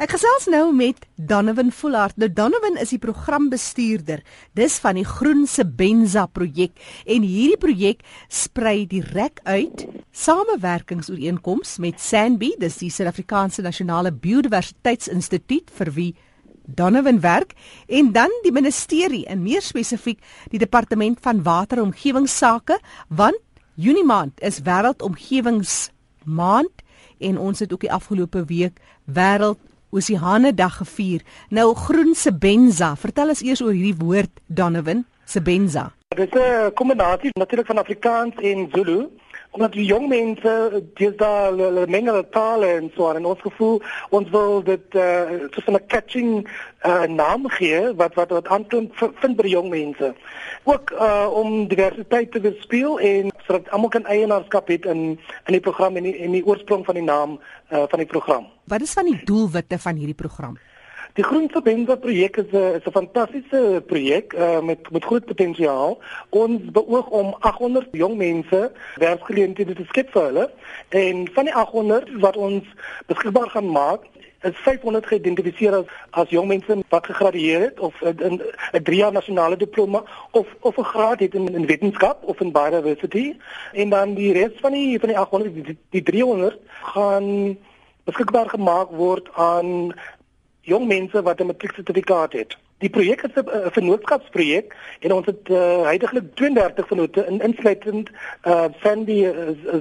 Ek gesels nou met Donovan Fullard. Nou Donovan is die programbestuurder. Dis van die Groen Sebenza projek en hierdie projek sprei direk uit samewerkingsooreenkoms met SANBI, dis die Suid-Afrikaanse Nasionale Biodiversiteitsinstituut vir wie Donovan werk en dan die ministerie en meer spesifiek die departement van water en omgewingsake want Junie maand is wêreldomgewingsmaand en ons het ook die afgelope week wêreld Oseane Dag gevier. Nou Groen Sebenza, vertel ons eers oor hierdie woord Donovan Sebenza. Dit is 'n kombinasie natuurlik van Afrikaans en Zulu omdat die jong mense dis daar hulle menge tale en so en ons gevoel ons wil dit uh, so 'n catching uh, naam gee wat wat wat aantoon vind by die jong mense. Ook uh, om diversiteit te bespeel en sodat almal kan eienaarskap het in in die program en die, en die oorsprong van die naam uh, van die program. Wat is van die doelwitte van hierdie program Die Groenverbinde projek is 'n is 'n fantastiese projek uh, met met groot potensiaal. Ons beoog om 800 jong mense werksgeleenthede te skep vir hulle en van die 800 wat ons beskikbaar gaan maak is 500 geïdentifiseer as as jong mense wat gegradueer het of 'n 'n 3 jaar nasionale diploma of of 'n graad het in, in wetenskap of in biodiversity en dan die res van die van die 800 die, die 300 gaan beskikbaar gemaak word aan jong mense wat 'n matrieksertifikaat het. Die projek is 'n vennootskapsprojek en ons het uh, heidaglik 32 vennote in insluitend uh Sandy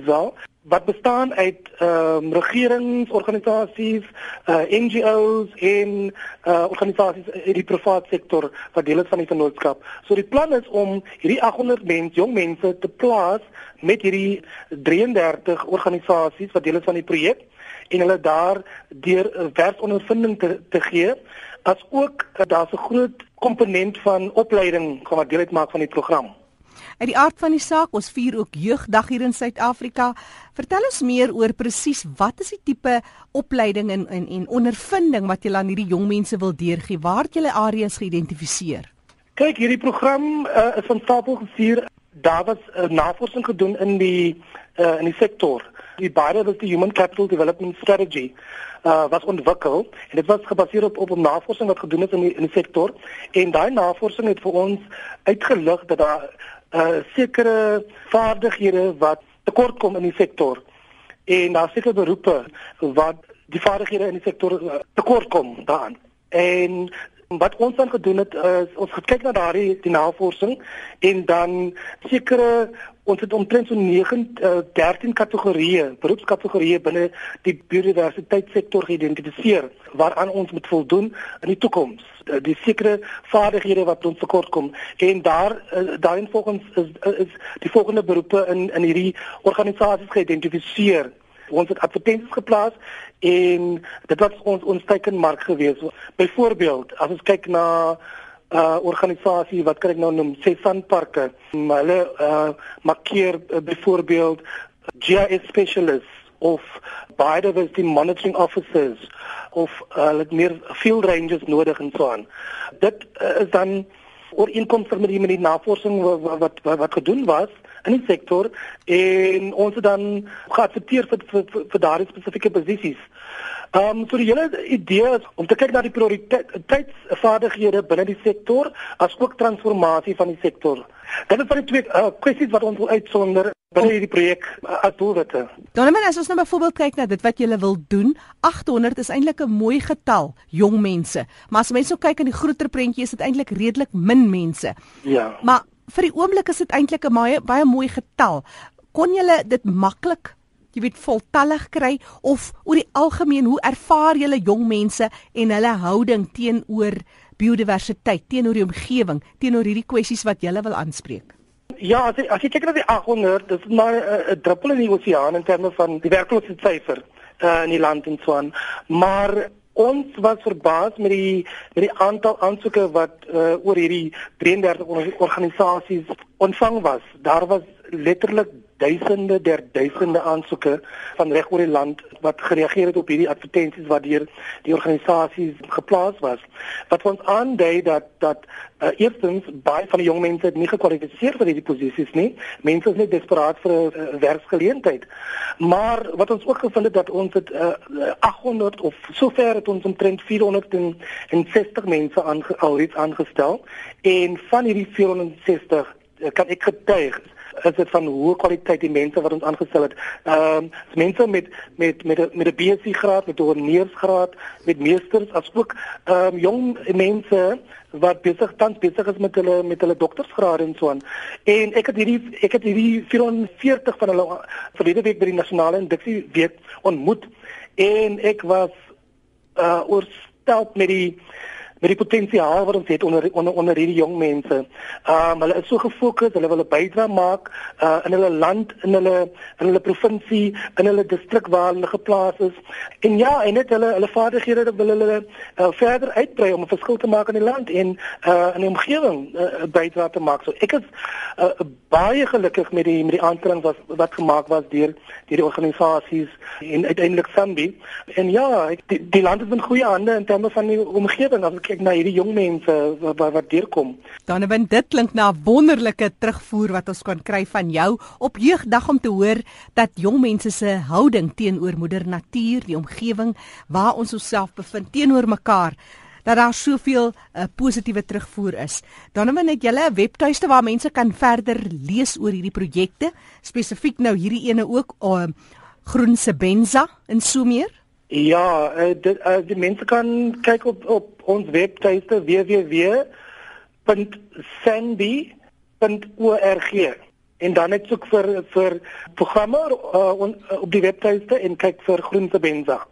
Zal wat bestaan uit ehm um, regeringsorganisasies, uh NGO's en uh organisasies in die private sektor wat deel is van die vennootskap. So die plan is om hierdie 800 mense, jong mense te plaas met hierdie 33 organisasies wat deel is van die projek en hulle daar deur werksondervinding te, te gee as ook uh, daar's 'n groot komponent van opleiding wat deel uitmaak van die program. Uit die aard van die saak, ons vier ook jeugdag hier in Suid-Afrika. Vertel ons meer oor presies wat is die tipe opleiding en en, en ondervinding wat julle aan hierdie jong mense wil deurgee? Waar het julle areas geïdentifiseer? Kyk, hierdie program uh, is van stapel gevier. Daar was uh, navorsing gedoen in die uh, in die sektor die die human capital development strategy uh was ontwikkel. En dit was gebaseer op op 'n navorsing wat gedoen is in die in die sektor. En daai navorsing het vir ons uitgelig dat daar uh sekere vaardighede wat tekort kom in die sektor. En daar seker beroepe wat die vaardighede in die sektor uh, tekort kom daaraan. En wat ons dan gedoen het is ons gekyk na daardie die navorsing en dan sekere ons het omtrent so 9 uh, 13 kategorieë, beroepskategorieë binne die biodiversiteitssektor geïdentifiseer waaraan ons moet voldoen in die toekoms. Uh, die sekere vaardighede wat ons tekort kom en daar uh, daarin volgens is, is die volgende beroepe in in hierdie organisasies geïdentifiseer. Ons het advertensies geplaas en dit was ons ons teikenmark geweest. Byvoorbeeld, as ons kyk na uh organisasie wat kan ek nou noem Sessanparke. Hulle uh markeer uh, byvoorbeeld GIS specialists of biodiversity monitoring officers of uh, hulle uh, meer field rangers nodig en so aan. Dit uh, is dan ooreenkomstig met die met die navorsing wat wat wat, wat gedoen was in die sektor en ons het dan geaccepteer vir vir, vir, vir daardie spesifieke posisies Ehm um, so die hele idee is om te kyk na die prioriteitsvaardighede binne die sektor as ook transformasie van die sektor. Dit is van die twee uh, kwessies wat ons wil uitsonder binne hierdie projek uh, as doelwitte. Dan net as ons nou byvoorbeeld kyk na dit wat jy wil doen, 800 is eintlik 'n mooi getal jong mense. Maar as mense kyk in die groter prentjie is dit eintlik redelik min mense. Ja. Maar vir die oomblik is dit eintlik 'n baie baie mooi getal. Kon jy dit maklik jy weet voltallig kry of oor die algemeen hoe ervaar julle jong mense en hulle houding teenoor biodiversiteit, teenoor die omgewing, teenoor hierdie kwessies wat julle wil aanspreek? Ja, as jy, as jy kyk na die 800, dis maar 'n druppel in die oseaan in terme van die werkloosheidsyfer uh, in die land en so aan. Maar ons was verbaas met die met die aantal aansoeke wat uh, oor hierdie 33 organisasies ontvang was. Daar was letterlik duisende der duisende aansoeke van reg oor die land wat gereageer het op hierdie advertensies wat deur die organisasies geplaas was. Wat ons aandui dat dat uh, eerstens baie van die jong mense nie gekwalifiseer vir hierdie posisies nie. Mense is net desperaat vir 'n uh, werksgeleentheid. Maar wat ons ook gevind het dat ons het uh, 800 of sover het ons omtrent 460 mense aange, alreeds aangestel en van hierdie 460 kan ek getuig is dit van hoë kwaliteit die mense wat ons aangestel het. Ehm um, mense met met met met 'n BSc graad, met 'n honeursgraad, met meesters asook ehm um, jong mense wat besig tans besig is met hulle met hulle doktorsgraad en so aan. En ek het hierdie ek het hierdie 440 van hulle verlede week by die nasionale induksie week ontmoet en ek was uh oorstel met die met die potensiaal wat ons het onder onder onder hierdie jong mense. Um hulle is so gefokus, hulle wil 'n bydrae maak uh in hulle land, in hulle in hulle provinsie, in hulle distrik waar hulle geplaas is. En ja, en net hulle hulle vaardighede wil hulle uh, verder uitbrei om 'n verskil te maak in die land en uh in die omgewing 'n uh, bydrae te maak. So ek is uh, baie gelukkig met die met die aanstelling wat wat gemaak was deur deur die organisasies en uiteindelik Sambi. En ja, ek, die, die land is in goeie hande in terme van die omgewing. As kyk na hierdie jong mense wat wat, wat deurkom. Danewin, dit klink na 'n wonderlike terugvoer wat ons kan kry van jou op jeugdag om te hoor dat jong mense se houding teenoor moeder natuur, die omgewing waar ons osself bevind teenoor mekaar dat daar soveel uh, positiewe terugvoer is. Danewin het julle 'n webtuiste waar mense kan verder lees oor hierdie projekte, spesifiek nou hierdie ene ook uh, Groen se Benza in Someer. Ja, uh, dit uh, die mense kan kyk op op ons webtuiste www.sandy.org en dan net soek vir vir programme uh, on, uh, op die webtuiste en kyk vir Groense Benza.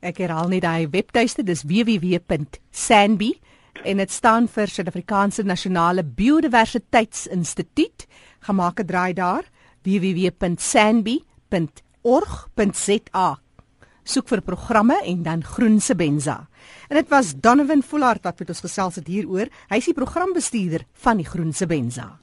Ek herhaal net daai webtuiste, dis www.sandy en dit staan vir Suid-Afrikaanse Nasionale Biodiversiteitsinstituut. Gemaak 'n draai daar www.sandy.org.za soek vir programme en dan Groense Benza. En dit was Donovan Fullard wat met ons gesels het hieroor. Hy is die programbestuurder van die Groense Benza.